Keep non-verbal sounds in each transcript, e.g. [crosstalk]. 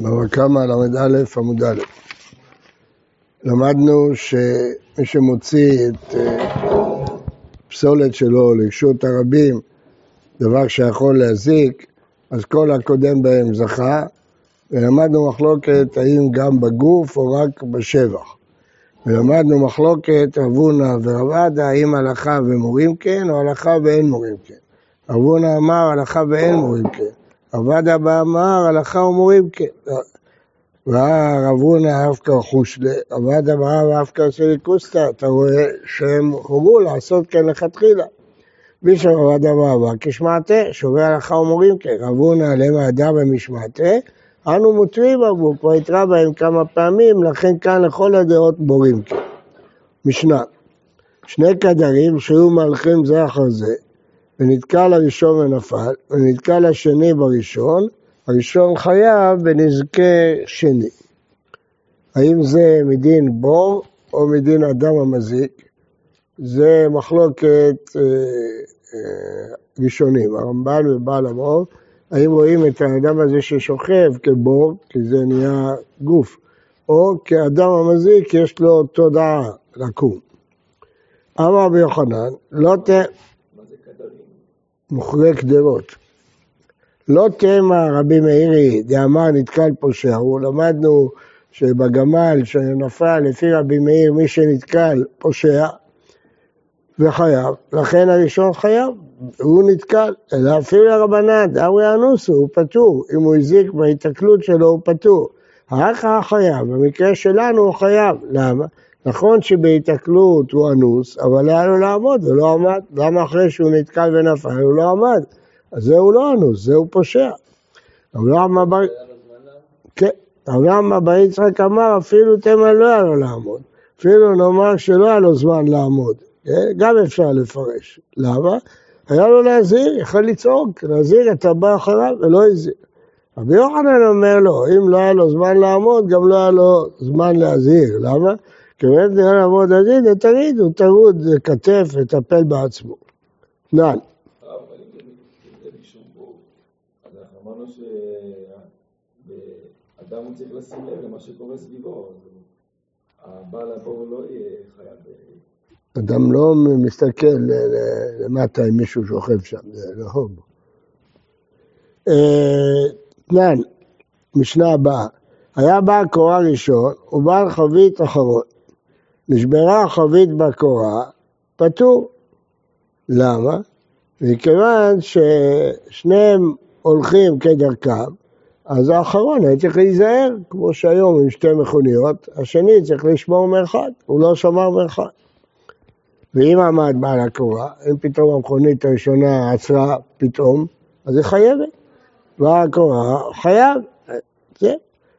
בבא קמא ל"א עמוד א'. למדנו שמי שמוציא את אה, פסולת שלו לרשות הרבים, דבר שיכול להזיק, אז כל הקודם בהם זכה, ולמדנו מחלוקת האם גם בגוף או רק בשבח. ולמדנו מחלוקת רב הונא ורב עדה, האם הלכה ומורים כן או הלכה ואין מורים כן. רב הונא אמר הלכה ואין מורים כן. עבד אבא אמר, הלכה ומורים כן. והרב הונא אבקה חושלה, עבד אבא אבקה סליקוסטה, אתה רואה שהם חובו לעשות כן לכתחילה. בישר עבד אבא כשמעתה, שובי הלכה ומורים כן. רב הונא עליהם האדם במשמעתה, אנו מותרים עבור, כבר התרא בהם כמה פעמים, לכן כאן לכל הדעות מורים כן. משנה, שני קדרים שהיו מהלכים זה אחר זה, ונתקע לראשון ונפל, ונתקע לשני בראשון, הראשון חייב בנזקי שני. האם זה מדין בור או מדין אדם המזיק? זה מחלוקת אה, אה, ראשונים, הרמב"ן ובעל המור, האם רואים את האדם הזה ששוכב כבור, כי זה נהיה גוף, או כאדם המזיק יש לו תודעה לקום. אמר רבי יוחנן, לא ת... מוכרי קדרות. לא תמה רבי מאירי דאמר נתקל פושע, הוא למדנו שבגמל שנפל לפי רבי מאיר מי שנתקל פושע וחייב, לכן הראשון חייב, הוא נתקל, אלא אפילו הרבנן, דאורי אנוסו, הוא פטור, אם הוא הזיק בהיתקלות שלו הוא פטור. האחר חייב, במקרה שלנו הוא חייב, למה? נכון שבהיתקלות הוא אנוס, אבל היה לו לעמוד ולא עמד. למה אחרי שהוא נתקל ונפל הוא לא עמד? אז זהו לא אנוס, זהו פושע. אברהם אבא... כן, אברהם אבא יצחק אמר אפילו תמה לא היה לו לעמוד. אפילו נאמר שלא היה לו זמן לעמוד. כן? גם אפשר לפרש. למה? היה לו להזהיר, יכול לצעוק, להזהיר את הבא אחריו ולא הזהיר. רבי יוחנן אומר לו, אם לא היה לו זמן לעמוד, גם לא היה לו זמן להזהיר. למה? כיוון דעה לעמוד הדין, תגידו, תרוד כתף וטפל בעצמו. נען. אדם צריך לשים לב למה שקורה סביבו, הבעל הבור לא יהיה חייב. אדם לא מסתכל למטה אם מישהו שוכב שם, זה לא הוג. תנן, משנה הבאה, היה בעל קורה ראשון ובעל חבית אחרון. נשברה החבית בקורה, פטור. למה? מכיוון ששניהם הולכים כדרכם, אז האחרון היה צריך להיזהר, כמו שהיום עם שתי מכוניות, השני צריך לשמור מרחק, הוא לא שמר מרחק. ואם עמד בעל הקורה, אם פתאום המכונית הראשונה עצרה פתאום, אז היא חייבת. בעל הקורה חייב. זה.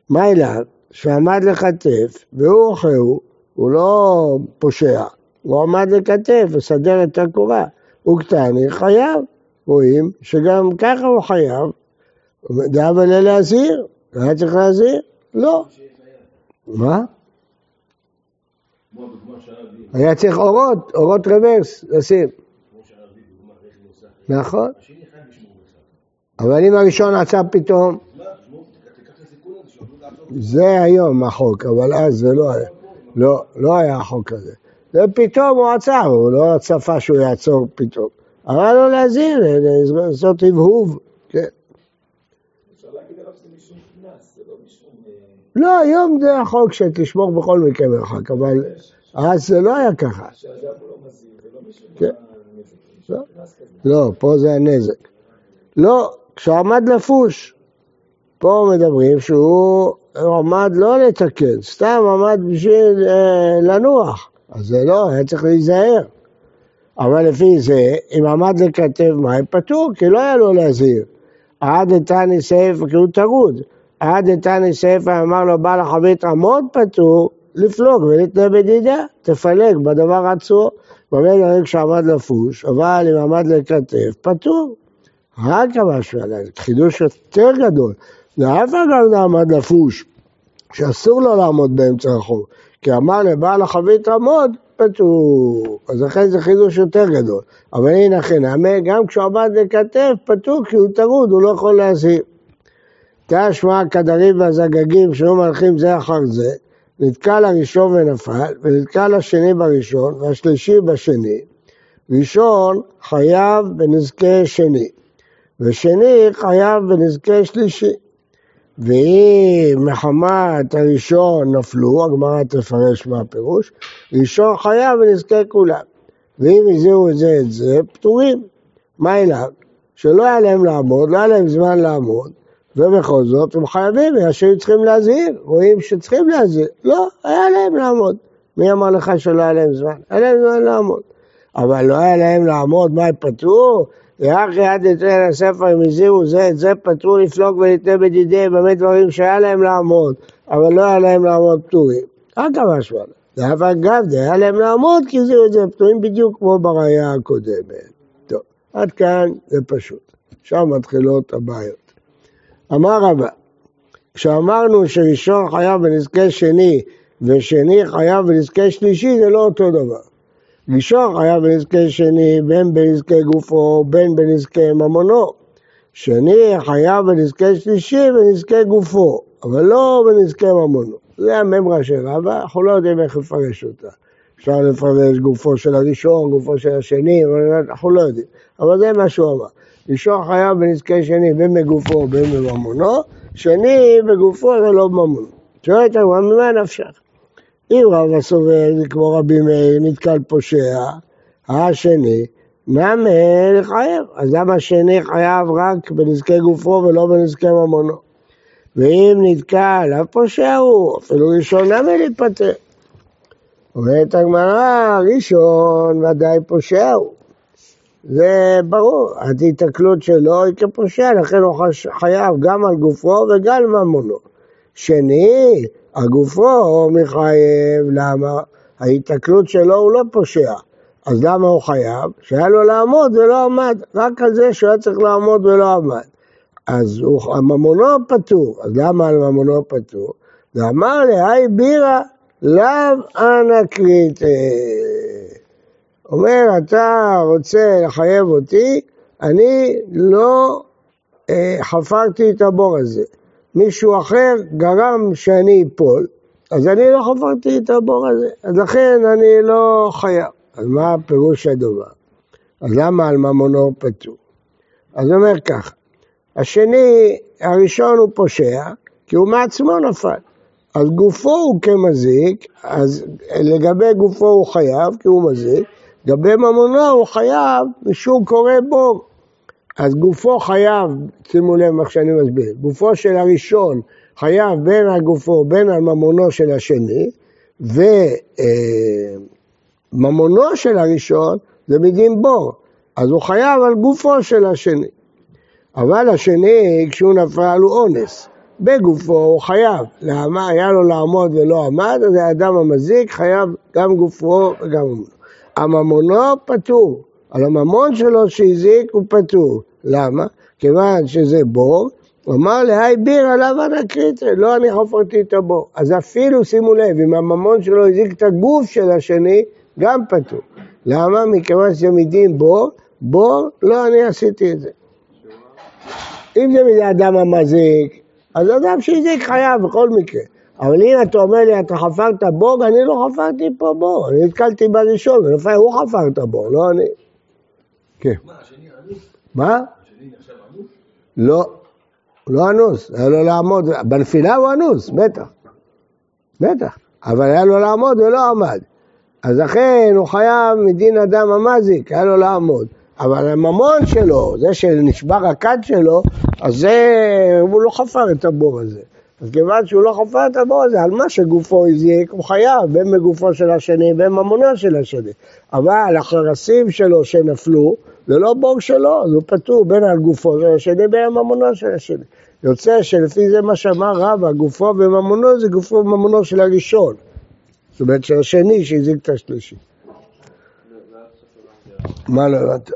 מה אליו? שעמד לכתף, והוא אחריהו, הוא לא פושע, הוא עמד לכתף, לסדר את הקורה. הוא קטני, חייב. רואים שגם ככה הוא חייב. דאב עליה להזהיר, היה צריך להזהיר? לא. מה? היה צריך אורות, אורות רוורס לשים. נכון. אבל אם הראשון עצר פתאום, זה היום החוק, אבל אז זה לא היה. לא, לא היה החוק הזה. ופתאום הוא עצר, הוא לא צפה שהוא יעצור פתאום. אמר לו להזהיר, לעשות הבהוב, כן. לא, היום זה החוק שתשמור בכל מקרה מרחק, אבל אז זה לא היה ככה. לא, פה זה הנזק. לא, כשהוא עמד לפוש, פה מדברים שהוא עמד לא לתקן, סתם עמד בשביל אה, לנוח, אז זה לא, היה צריך להיזהר. אבל לפי זה, אם עמד לכתב מים, פטור, כי לא היה לו להזהיר. עד איתני סייף, כי הוא טרוד. עד איתני סייף אמר לו בעל החבית עמוד פטור, לפלוג ולתנה בדידה, תפלג בדבר עצמו. ברגע כשעמד לפוש, אבל אם עמד לכתף, פטור. רק עליי, חידוש יותר גדול. ואף אגב עמד לפוש, שאסור לו לעמוד באמצע החור, כי אמר לבעל החבית עמוד, פטור. אז לכן זה חידוש יותר גדול. אבל הנה חינמי, גם כשהוא עמד לכתף, פטור, כי הוא טרוד, הוא לא יכול להזהיר. תשמע כדרים והזגגים שהיו מלכים זה אחר זה, נתקע לראשון ונפל, ונתקע לשני בראשון, והשלישי בשני. ראשון חייב בנזקי שני, ושני חייב בנזקי שלישי. ואם מחמת הראשון נפלו, הגמרא תפרש מה הפירוש, ראשון חייב בנזקי כולם. ואם הזהירו את זה את זה, פטורים. מה אליו? שלא היה להם לעמוד, לא היה להם זמן לעמוד, ובכל זאת הם חייבים, שהיו צריכים להזהיר, רואים שצריכים להזהיר. לא, היה להם לעמוד. מי אמר לך שלא היה להם זמן? היה להם זמן לעמוד. אבל לא היה להם לעמוד, מה הם פתרו? רק יד יתן לספר, הם הזהירו זה את זה, פתרו לפלוג ולתנה בדידיהם, באמת דברים שהיה להם לעמוד, אבל לא היה להם לעמוד פטורים. רק המשמע. ואף אגב, היה להם לעמוד כי הזהירו את זה פטורים בדיוק כמו בראייה הקודמת. טוב, עד כאן זה פשוט. שם מתחילות הבעיות. אמר רבא, כשאמרנו שראשון חייב בנזקי שני ושני חייב בנזקי שלישי זה לא אותו דבר. ראשון חייב בנזקי שני בין בנזקי גופו בין בנזקי ממונו. שני חייב בנזקי שלישי בנזקי גופו, אבל לא בנזקי ממונו. זה הממרה של רבא, אנחנו לא יודעים איך לפרש אותה. אפשר לפרש גופו של הראשון, גופו של השני, אנחנו לא יודעים. אבל זה מה שהוא אמר. ראשון חייב בנזקי שני בין בגופו בין בממונו, שני בגופו ולא בממונו. שואלת הגמרא, ממה נפשך? אם רב הסובל זה כמו רבי מאיר, נתקל פושע, השני, נמל חייב. אז למה השני חייב רק בנזקי גופו ולא בנזקי ממונו? ואם נתקל, אף פושע הוא, אפילו ראשון נמל להתפטר. אומרת הגמרא, ראשון ודאי פושע הוא. זה ברור, ההתקלות שלו היא כפושע, לכן הוא חייב גם על גופו וגם על ממונו. שני, הגופו מחייב, למה? ההתקלות שלו הוא לא פושע. אז למה הוא חייב? שהיה לו לעמוד ולא עמד, רק על זה שהוא היה צריך לעמוד ולא עמד. אז הוא, הממונו פטור, אז למה על ממונו פטור? ואמר לי, היי בירה, לאו אנא קריטה. אומר, אתה רוצה לחייב אותי, אני לא אה, חפרתי את הבור הזה. מישהו אחר גרם שאני אפול, אז אני לא חפרתי את הבור הזה, אז לכן אני לא חייב. אז מה הפירוש הדבר? אז למה על ממונו פטור? אז הוא אומר ככה, השני, הראשון הוא פושע, כי הוא מעצמו נפל. אז גופו הוא כמזיק, אז לגבי גופו הוא חייב, כי הוא מזיק, לגבי ממונו הוא חייב משום קורא בור. אז גופו חייב, שימו לב מה שאני מסביר, גופו של הראשון חייב בין הגופו בין הממונו של השני, וממונו של הראשון זה מדין בור, אז הוא חייב על גופו של השני. אבל השני, כשהוא נפל, הוא אונס. בגופו הוא חייב. למה? היה לו לעמוד ולא עמד, אז האדם המזיק חייב גם גופו וגם ממונו. הממונו פטור. על הממון שלו שהזיק הוא פטור. למה? כיוון שזה בור, הוא אמר להי ביר עליו הנקרית, לא אני חפרתי את הבור. אז אפילו, שימו לב, אם הממון שלו הזיק את הגוף של השני, גם פטור. למה? מכיוון מדין בור, בור, לא אני עשיתי את זה. אם זה מזה אדם המזיק, אז אדם שהזיק חייב בכל מקרה. אבל אם אתה אומר לי, אתה חפרת בור, אני לא חפרתי פה בור, אני נתקלתי בראשון, הוא חפר את הבור, לא אני. כן. מה, השני אנוס? מה? השני נחשב אנוס? לא, לא אנוס, היה לו לעמוד, בנפילה הוא אנוס, בטח. בטח, אבל היה לו לעמוד ולא עמד. אז לכן הוא חייב מדין אדם המזיק, היה לו לעמוד. אבל הממון שלו, זה שנשבר הכד שלו, אז זה, הוא לא חפר את הבור הזה. אז כיוון שהוא לא חפר את הבור הזה, על מה שגופו הזיק, הוא חייב, בין בגופו של השני, בין ממונו של השני. אבל החרסים שלו שנפלו, זה לא בור שלו, אז הוא פטור בין על גופו של השני, בין הממונו של השני. יוצא שלפי זה מה שאמר רבא, גופו וממונו זה גופו וממונו של הראשון. זאת אומרת של השני שהזיק את השלישי. מה לא הבנת?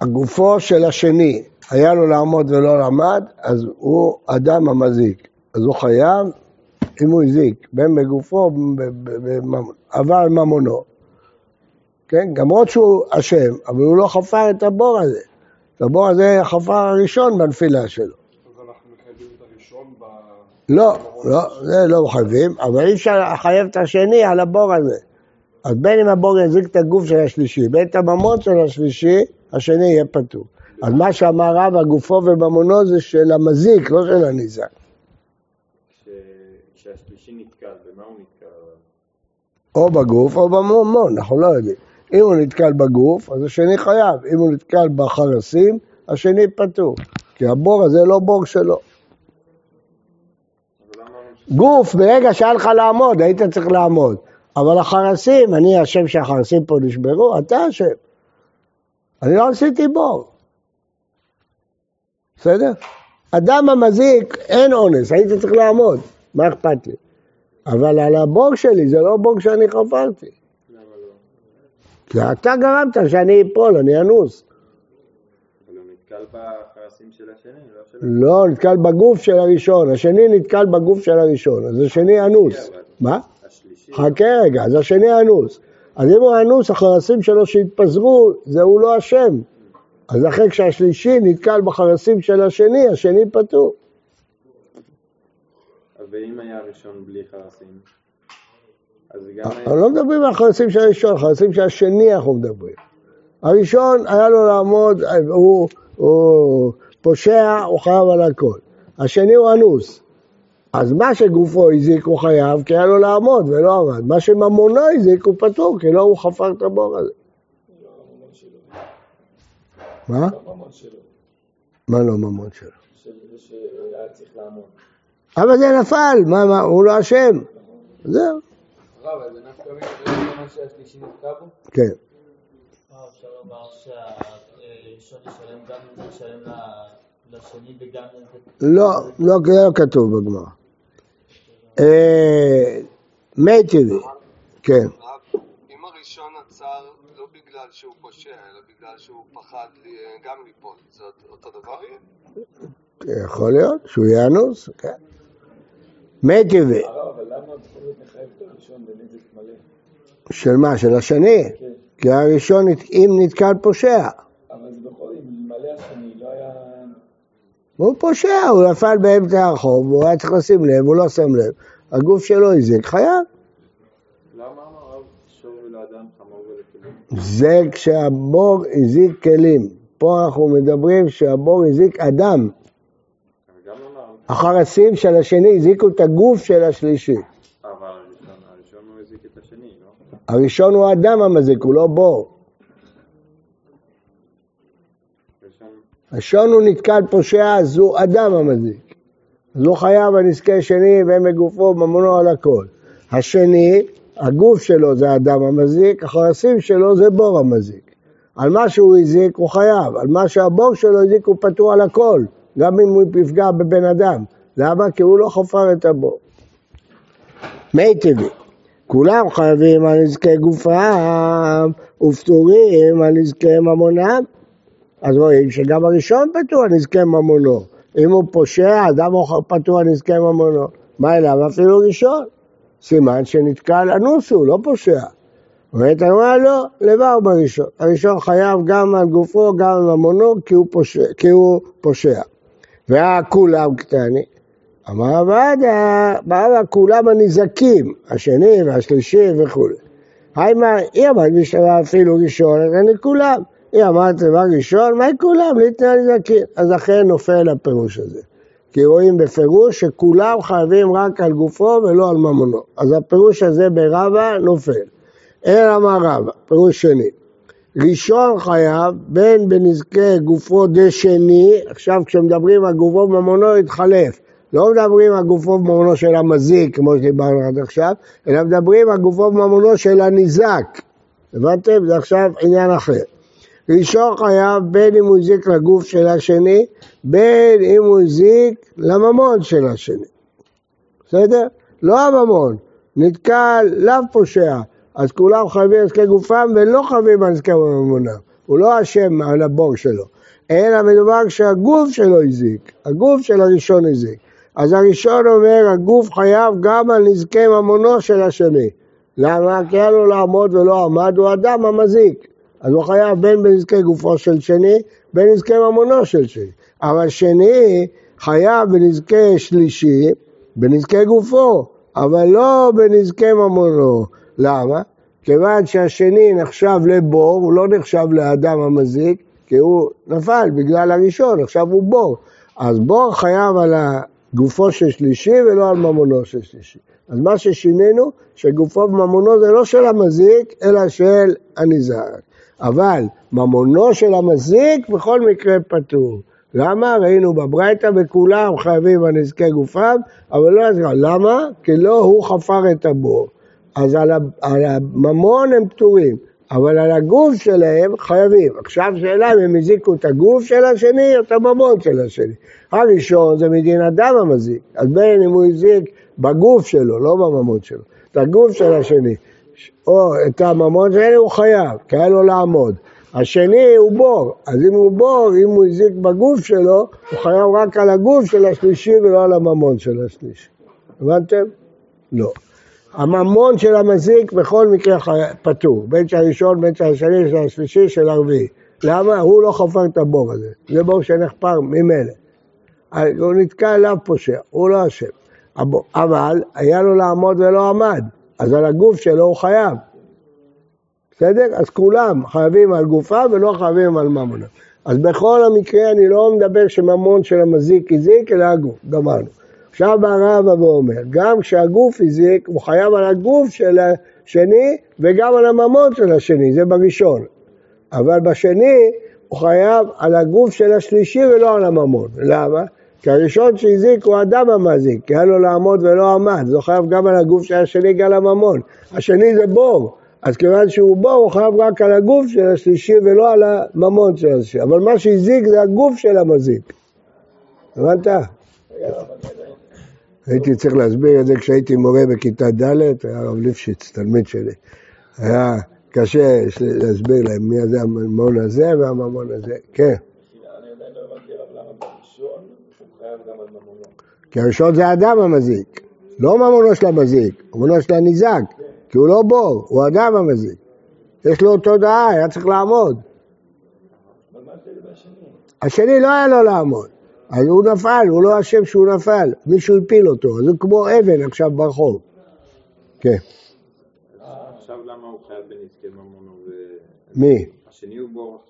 הגופו של השני, היה לו לעמוד ולא לעמד, אז הוא אדם המזיק. אז הוא חייב, אם הוא הזיק, בין בגופו, אבל ממונו. כן? למרות שהוא אשם, אבל הוא לא חפר את הבור הזה. הבור הזה חפר הראשון בנפילה שלו. אז אנחנו מחייבים את הראשון ב... לא, לא, זה לא מחייבים, אבל אי אפשר לחייב את השני על הבור הזה. אז בין אם הבור יזיק את הגוף של השלישי, בין את הממון של השלישי, השני יהיה פטור. אז מה שאמר רב, הגופו וממונו זה של המזיק, לא של הניזק. כש- כשהשלישי נתקל, במה הוא נתקל? או בגוף או בממון, אנחנו לא יודעים. אם הוא נתקל בגוף, אז השני חייב. אם הוא נתקל בחרסים, השני פטור. כי הבור הזה לא בור שלו. גוף, ברגע שהיה לך לעמוד, היית צריך לעמוד. אבל החרסים, אני אשם שהחרסים פה נשברו, אתה אשם. אני לא עשיתי בור. בסדר? אדם המזיק, אין אונס, הייתי צריך לעמוד, מה אכפת לי? אבל על הבור שלי, זה לא בור שאני חפרתי. לא? כי אתה גרמת שאני אפול, אני אנוס. לא. לא, נתקל בגוף של הראשון, השני נתקל בגוף של הראשון, אז השני אנוס. מה? השלישי. חכה רגע, אז השני אנוס. אז אם הוא אנוס, החרסים שלו שהתפזרו, זה הוא לא אשם. אז לכן כשהשלישי נתקל בחרסים של השני, השני פטור. ואם היה ראשון בלי חרסים? אז גם היה... אנחנו לא מדברים על החרסים של הראשון, חרסים של השני אנחנו מדברים. הראשון היה לו לעמוד, הוא, הוא פושע, הוא חייב על הכל. השני הוא אנוס. אז מה שגופו הזיק הוא חייב, כי היה לו לעמוד ולא עמד. מה שממונו הזיק הוא פטור, כי לא הוא חפר את הבור הזה. לא הממון שלו. מה? לא הממון שלו. מה לא ממון שלו? לעמוד. אבל זה נפל, מה, מה, הוא לא אשם. זהו, אז שהשלישי בו? כן. אה, אפשר לומר שהראשון ישלם גם אם זה ישלם ל- לשני וגם אם זה... לא, לא, לא כתוב בגמרא. אה, מי טבעי, כן. אם הראשון עצר לא בגלל שהוא פושע, אלא בגלל שהוא פחד לי- גם ליפול, זה אותו דבר יהיה? יכול להיות שהוא יהיה אנוס, כן. מי טבעי, הרב, אבל למה בכל זאת מחייב את הראשון בנזק מלא? של מה? של השני? כן. כי הראשון, אם נתקל פושע, אבל זה בכל זאת, מלא השני, לא היה... הוא פושע, הוא נפל באמצע הרחוב, הוא היה צריך לשים לב, הוא לא שם לב, הגוף שלו הזיק, חייב. למה אמר רב שור לאדם חמור ולכלים? זה כשהבור הזיק כלים. פה אנחנו מדברים שהבור הזיק אדם. אמר, החרסים של השני הזיקו את הגוף של השלישי. אבל הראשון, הוא הזיק את השני, לא? הראשון הוא האדם המזיק, הוא לא בור. הראשון הוא נתקל פושע, אז הוא אדם המזיק. אז הוא חייב הנזקי שני והם בגופו ממונו על הכל. השני, הגוף שלו זה האדם המזיק, החרסים שלו זה בור המזיק. על מה שהוא הזיק הוא חייב, על מה שהבור שלו הזיק הוא פטור על הכל, גם אם הוא יפגע בבן אדם. למה? כי הוא לא חפר את הבור. מי טבעי, כולם חייבים על נזקי גופם ופטורים על נזקי ממונם. אז רואים שגם הראשון פטור על נזקי ממונו. אם הוא פושע, אדם פטור על נזקי ממונו. מה אליו? אפילו ראשון. סימן שנתקל אנוס הוא, לא פושע. אומרת הגמרא לא, לבר בראשון. הראשון חייב גם על גופו, גם על ממונו, כי הוא פושע. כי הוא פושע. והכולם קטני. אמר עבדה, בעלה כולם הנזקים, השני והשלישי וכולי. היימה, היא אמרת בשלבה אפילו ראשון, אז אני כולם. היא אמרת דבר ראשון, מה כולם? ליתנה נזקים. אז לכן נופל הפירוש הזה. כי רואים בפירוש שכולם חייבים רק על גופו ולא על ממונו. אז הפירוש הזה ברבא נופל. אלא אמר רבא, פירוש שני. ראשון חייב בין בנזקי גופו דשני, עכשיו כשמדברים על גופו וממונו התחלף. לא מדברים על גופו וממונו של המזיק, כמו שדיברנו עד עכשיו, אלא מדברים על גופו וממונו של הניזק. הבנתם? זה עכשיו עניין אחר. ראשון חייב בין אם הוא הזיק לגוף של השני, בין אם הוא הזיק לממון של השני. בסדר? לא הממון, נתקל לאו פושע, אז כולם חייבים על נזקי גופם ולא חייבים על נזקי ממונם. הוא לא אשם על הבור שלו, אלא מדובר שהגוף שלו הזיק, הגוף של הראשון הזיק. אז הראשון אומר, הגוף חייב גם על נזקי ממונו של השני. למה? כי היה לו לעמוד ולא עמד, הוא אדם המזיק. אז הוא חייב בין בנזקי גופו של שני, בין בנזקי ממונו של שני. אבל שני חייב בנזקי שלישי, בנזקי גופו, אבל לא בנזקי ממונו. למה? כיוון שהשני נחשב לבור, הוא לא נחשב לאדם המזיק, כי הוא נפל בגלל הראשון, עכשיו הוא בור. אז בור חייב על גופו של שלישי ולא על ממונו של שלישי. אז מה ששינינו, שגופו וממונו זה לא של המזיק, אלא של הניזק. אבל ממונו של המזיק בכל מקרה פטור. למה? ראינו בברייתא בכולם חייבים על נזקי גופם, אבל לא עזרה. למה? כי לא הוא חפר את הבור. אז על הממון הם פטורים, אבל על הגוף שלהם חייבים. עכשיו שאלה אם הם הזיקו את הגוף של השני או את הממון של השני. הראשון זה מדין אדם המזיק, אז בין אם הוא הזיק בגוף שלו, לא בממון שלו, את הגוף של השני, או את הממון שלו הוא חייב, כי היה לו לעמוד. השני הוא בור, אז אם הוא בור, אם הוא הזיק בגוף שלו, הוא חייב רק על הגוף של השלישי ולא על הממון של השלישי. הבנתם? לא. הממון של המזיק בכל מקרה פטור, בין שהראשון, בין שהשני, של השלישי, של הרביעי. למה? הוא לא חפר את הבור הזה, זה בור שנחפר ממילא. הוא נתקע אליו פושע, הוא לא אשם. אבל היה לו לעמוד ולא עמד, אז על הגוף שלו הוא חייב. בסדר? אז כולם חייבים על גופם ולא חייבים על ממונם. אז בכל המקרה אני לא מדבר שממון של המזיק הזיק, אלא הגוף, גמרנו. עכשיו הרב ואומר, גם כשהגוף הזיק, הוא חייב על הגוף של השני וגם על הממון של השני, זה בראשון. אבל בשני הוא חייב על הגוף של השלישי ולא על הממון. למה? כי הראשון שהזיק הוא אדם המזיק, כי היה לו לעמוד ולא עמד, זה חייב גם על הגוף של השני, גם על הממון. השני זה בור, אז כיוון שהוא בור, הוא חייב רק על הגוף של השלישי ולא על הממון של השלישי. אבל מה שהזיק זה הגוף של המזיק. הבנת? הייתי צריך להסביר את זה כשהייתי מורה בכיתה ד', היה הרב ליפשיץ, תלמיד שלי. היה קשה להסביר להם מי זה הממון הזה והממון הזה. כן. כי הראשון זה האדם המזיק, לא ממונו של המזיק, ממונו של הניזק, כי הוא לא בור, הוא אדם המזיק. יש לו תודעה, היה צריך לעמוד. השני לא היה לו לעמוד. אז הוא נפל, הוא לא אשם שהוא נפל, מישהו הפיל אותו, אז הוא כמו אבן עכשיו ברחוב. כן. עכשיו למה הוא חייב בנזקי ממונו ו... מי? השני הוא בור?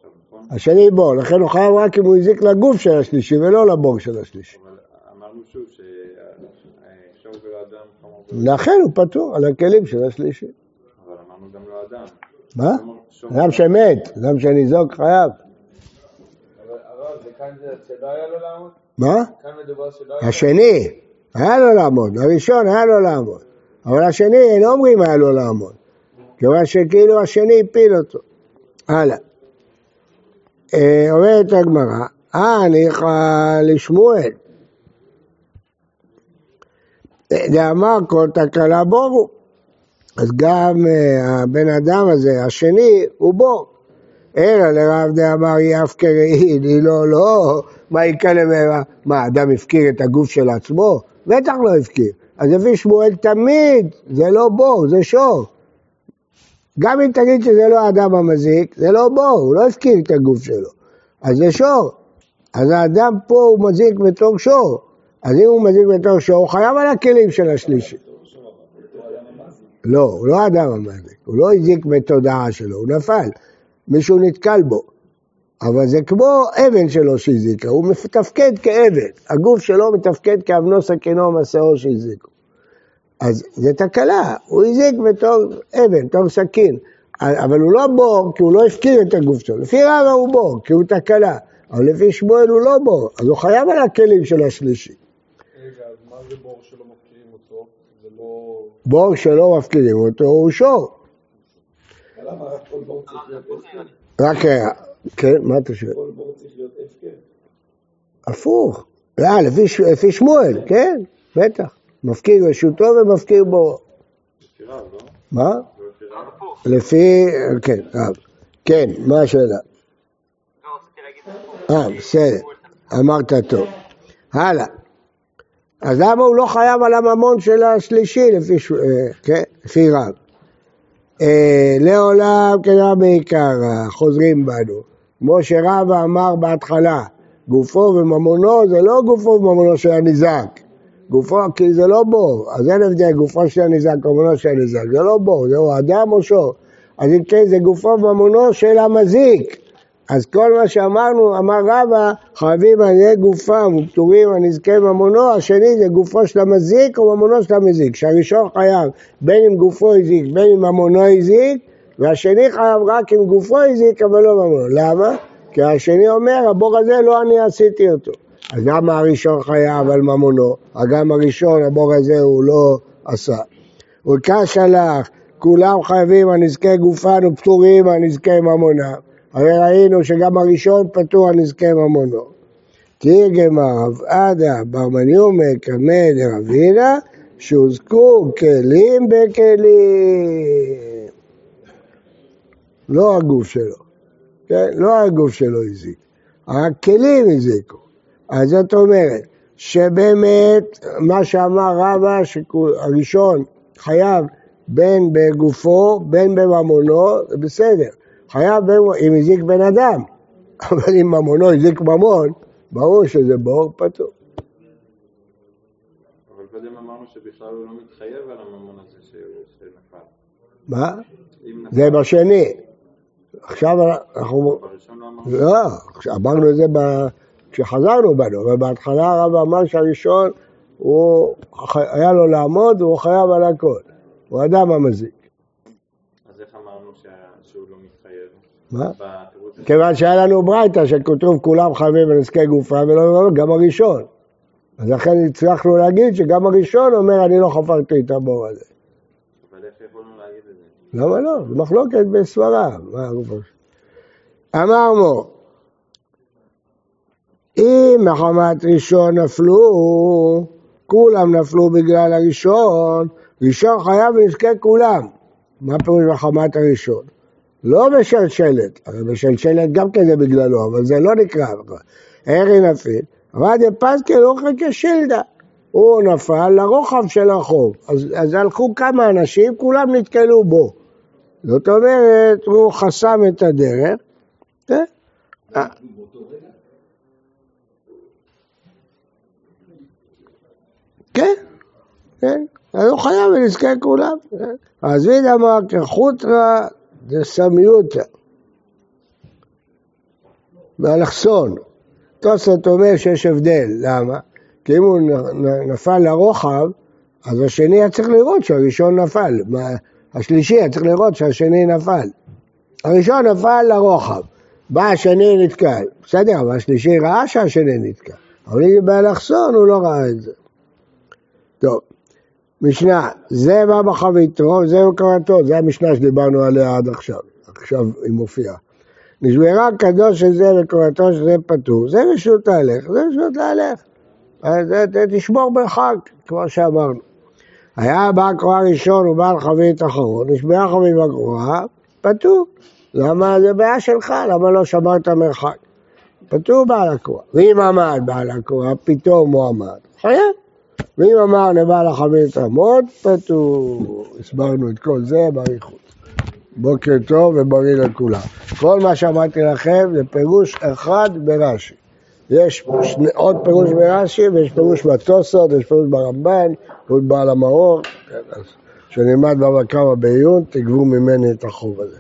השני בור, לכן הוא חייב רק אם הוא הזיק לגוף של השלישי ולא לבור של השלישי. אבל אמרנו שוב ששור ולא אדם חמור. לכן הוא פטור על הכלים של השלישי. אבל אמרנו גם לא אדם. מה? אדם שמת, אדם שניזוק חייב. מה? השני, היה לו לעמוד, הראשון היה לו לעמוד, אבל השני, לא אומרים היה לו לעמוד, כיוון שכאילו השני הפיל אותו. הלאה. אה, אומרת הגמרא, אה, ניחא לשמואל. דאמר כל תקלה בורו. אז גם אה, הבן אדם הזה, השני, הוא בור. אלא לרב דאמר יפקר היא לא, לא, מה יקרה למהרה? מה, אדם הפקיר את הגוף של עצמו? בטח לא הפקיר. אז לפי שמואל תמיד, זה לא בור, זה שור. גם אם תגיד שזה לא האדם המזיק, זה לא בור, הוא לא הפקיר את הגוף שלו. אז זה שור. אז האדם פה הוא מזיק בתור שור. אז אם הוא מזיק בתור שור, הוא חייב על הכלים של השלישי. לא, הוא לא האדם המזיק, הוא לא הזיק בתודעה שלו, הוא נפל. מישהו נתקל בו. אבל זה כמו אבן שלו שהזיקה, הוא מתפקד כאבן, הגוף שלו מתפקד כאבנו סכינו מסעו שהזיקו. אז זה תקלה, הוא הזיק בתור אבן, בתור סכין, אבל הוא לא בור כי הוא לא הפקיר את הגוף שלו. לפי רבא הוא בור, כי הוא תקלה, אבל לפי שמואל הוא לא בור, אז הוא חייב על הכלים של השלישי. רגע, אז מה זה בור שלא מפקיעים אותו? זה לא... בור שלא מפקירים אותו הוא שור. למה רק כל בור צריך להיות הפקר? רק, אה, כן, מה אתה שואל? כל בור צריך להיות הפקר? הפוך. לא, ש- לפי שמואל, כן, בטח. מפקיר רשותו ומפקיר בו. מה? לפי כן, רב. כן, מה השאלה? אה, בסדר, אמרת טוב. הלאה. אז למה הוא לא חייב על הממון של השלישי לפי, ש- אה, כן, לפי רב? אה, לעולם כדאי בעיקרא, חוזרים בנו. כמו שרבא אמר בהתחלה, גופו וממונו זה לא גופו וממונו של הניזק. גופו, כי זה לא בור, אז אין הבדל, גופו של הניזק, ממונו של הניזק, זה לא בור, זהו אדם או שור. אז אם כן, זה גופו וממונו של המזיק. אז כל מה שאמרנו, אמר רבא, חייבים על ידי גופם ופטורים על נזקי ממונו, השני זה גופו של המזיק או ממונו של המזיק, שהראשון חייב בין אם גופו הזיק בין אם ממונו הזיק, והשני חייב רק אם גופו הזיק אבל לא ממונו. למה? כי השני אומר, הבור הזה לא אני עשיתי אותו. אז גם הראשון חייב על ממונו, גם הראשון, הבור הזה הוא לא עשה. וקש הלך, כולם חייבים על נזקי גופן ופטורים על נזקי ממונם. הרי ראינו שגם הראשון פטור על נזקי ממונו. תרגמה רב עדה בר מניומא קמא דרבינה שהוזקו כלים בכלים. לא הגוף שלו, כן? לא הגוף שלו הזיק, הכלים הזיקו. אז זאת אומרת שבאמת מה שאמר רבא שהראשון חייב בין בגופו בין בממונו, זה בסדר. חייב אם הזיק בן אדם, [laughs] אבל אם ממונו הזיק ממון, ברור שזה בור פטור. אבל קודם אמרנו שבכלל הוא לא מתחייב על הממון הזה שנפל. מה? זה בשני. עכשיו אנחנו... בראשון לא אמרנו. לא, אמרנו את זה כשחזרנו בנו, אבל בהתחלה הרב אמר שהראשון, הוא היה לו לעמוד והוא חייב על הכל. הוא אדם המזיק. אז איך אמרנו שהוא לא מתחייב? מה? כיוון שהיה לנו ברייתא שכתוב כולם חייבים בנזקי גופה ולא גם הראשון. אז לכן הצלחנו להגיד שגם הראשון אומר אני לא חפרתי את הבור הזה. אבל איך יכולנו להגיד את זה? למה לא? זה מחלוקת בסברה. אמרנו, אם מחמת ראשון נפלו, כולם נפלו בגלל הראשון, ראשון חייב לנזקי כולם. מה פירוש מחמת הראשון? לא בשלשלת, הרי בשלשלת גם כן זה בגללו, אבל זה לא נקרא. ארי נפיל, אבל דפסקי לא חכה שלדה. הוא נפל לרוחב של החוב. אז, אז הלכו כמה אנשים, כולם נתקלו בו. זאת אומרת, הוא חסם את הדרך. כן? כן, כן. הוא חייב לנזקי כולם. אז מי אמר כחוטרא דסמיותא באלכסון. תוספות אומר שיש הבדל, למה? כי אם הוא נפל לרוחב, אז השני היה צריך לראות שהראשון נפל. השלישי היה צריך לראות שהשני נפל. הראשון נפל לרוחב, בא השני נתקל. בסדר, אבל השלישי ראה שהשני נתקל. אבל אם באלכסון הוא לא ראה את זה. טוב, משנה, זה בא בחביתו, זה קראתו, זה המשנה שדיברנו עליה עד עכשיו, עכשיו היא מופיעה. נשברה קדוש זה וקורתו זה פטור, זה רשות להלך, זה רשות להלך. אז תשמור בחג, כמו שאמרנו. היה בעל קרואה ראשון ובעל חבית אחרון, נשברה חבית בקרואה, פטור. למה זה בעיה שלך? למה לא שמרת מרחק? פטור בעל הקרואה. ואם עמד בעל הקרואה, פתאום הוא עמד, חייב. ואם אמר לבעל החבית עמוד, פטור. הסברנו את כל זה באריכות. בוקר טוב ובריא לכולם. כל מה שאמרתי לכם זה פירוש אחד ברש"י. יש שני, עוד פירוש ברש"י ויש פירוש בתוספות, יש פירוש ברמב"ן, פירוש בעל המאור. כן, אז כשנלמד בבא קמא בעיון, תגבו ממני את החוב הזה.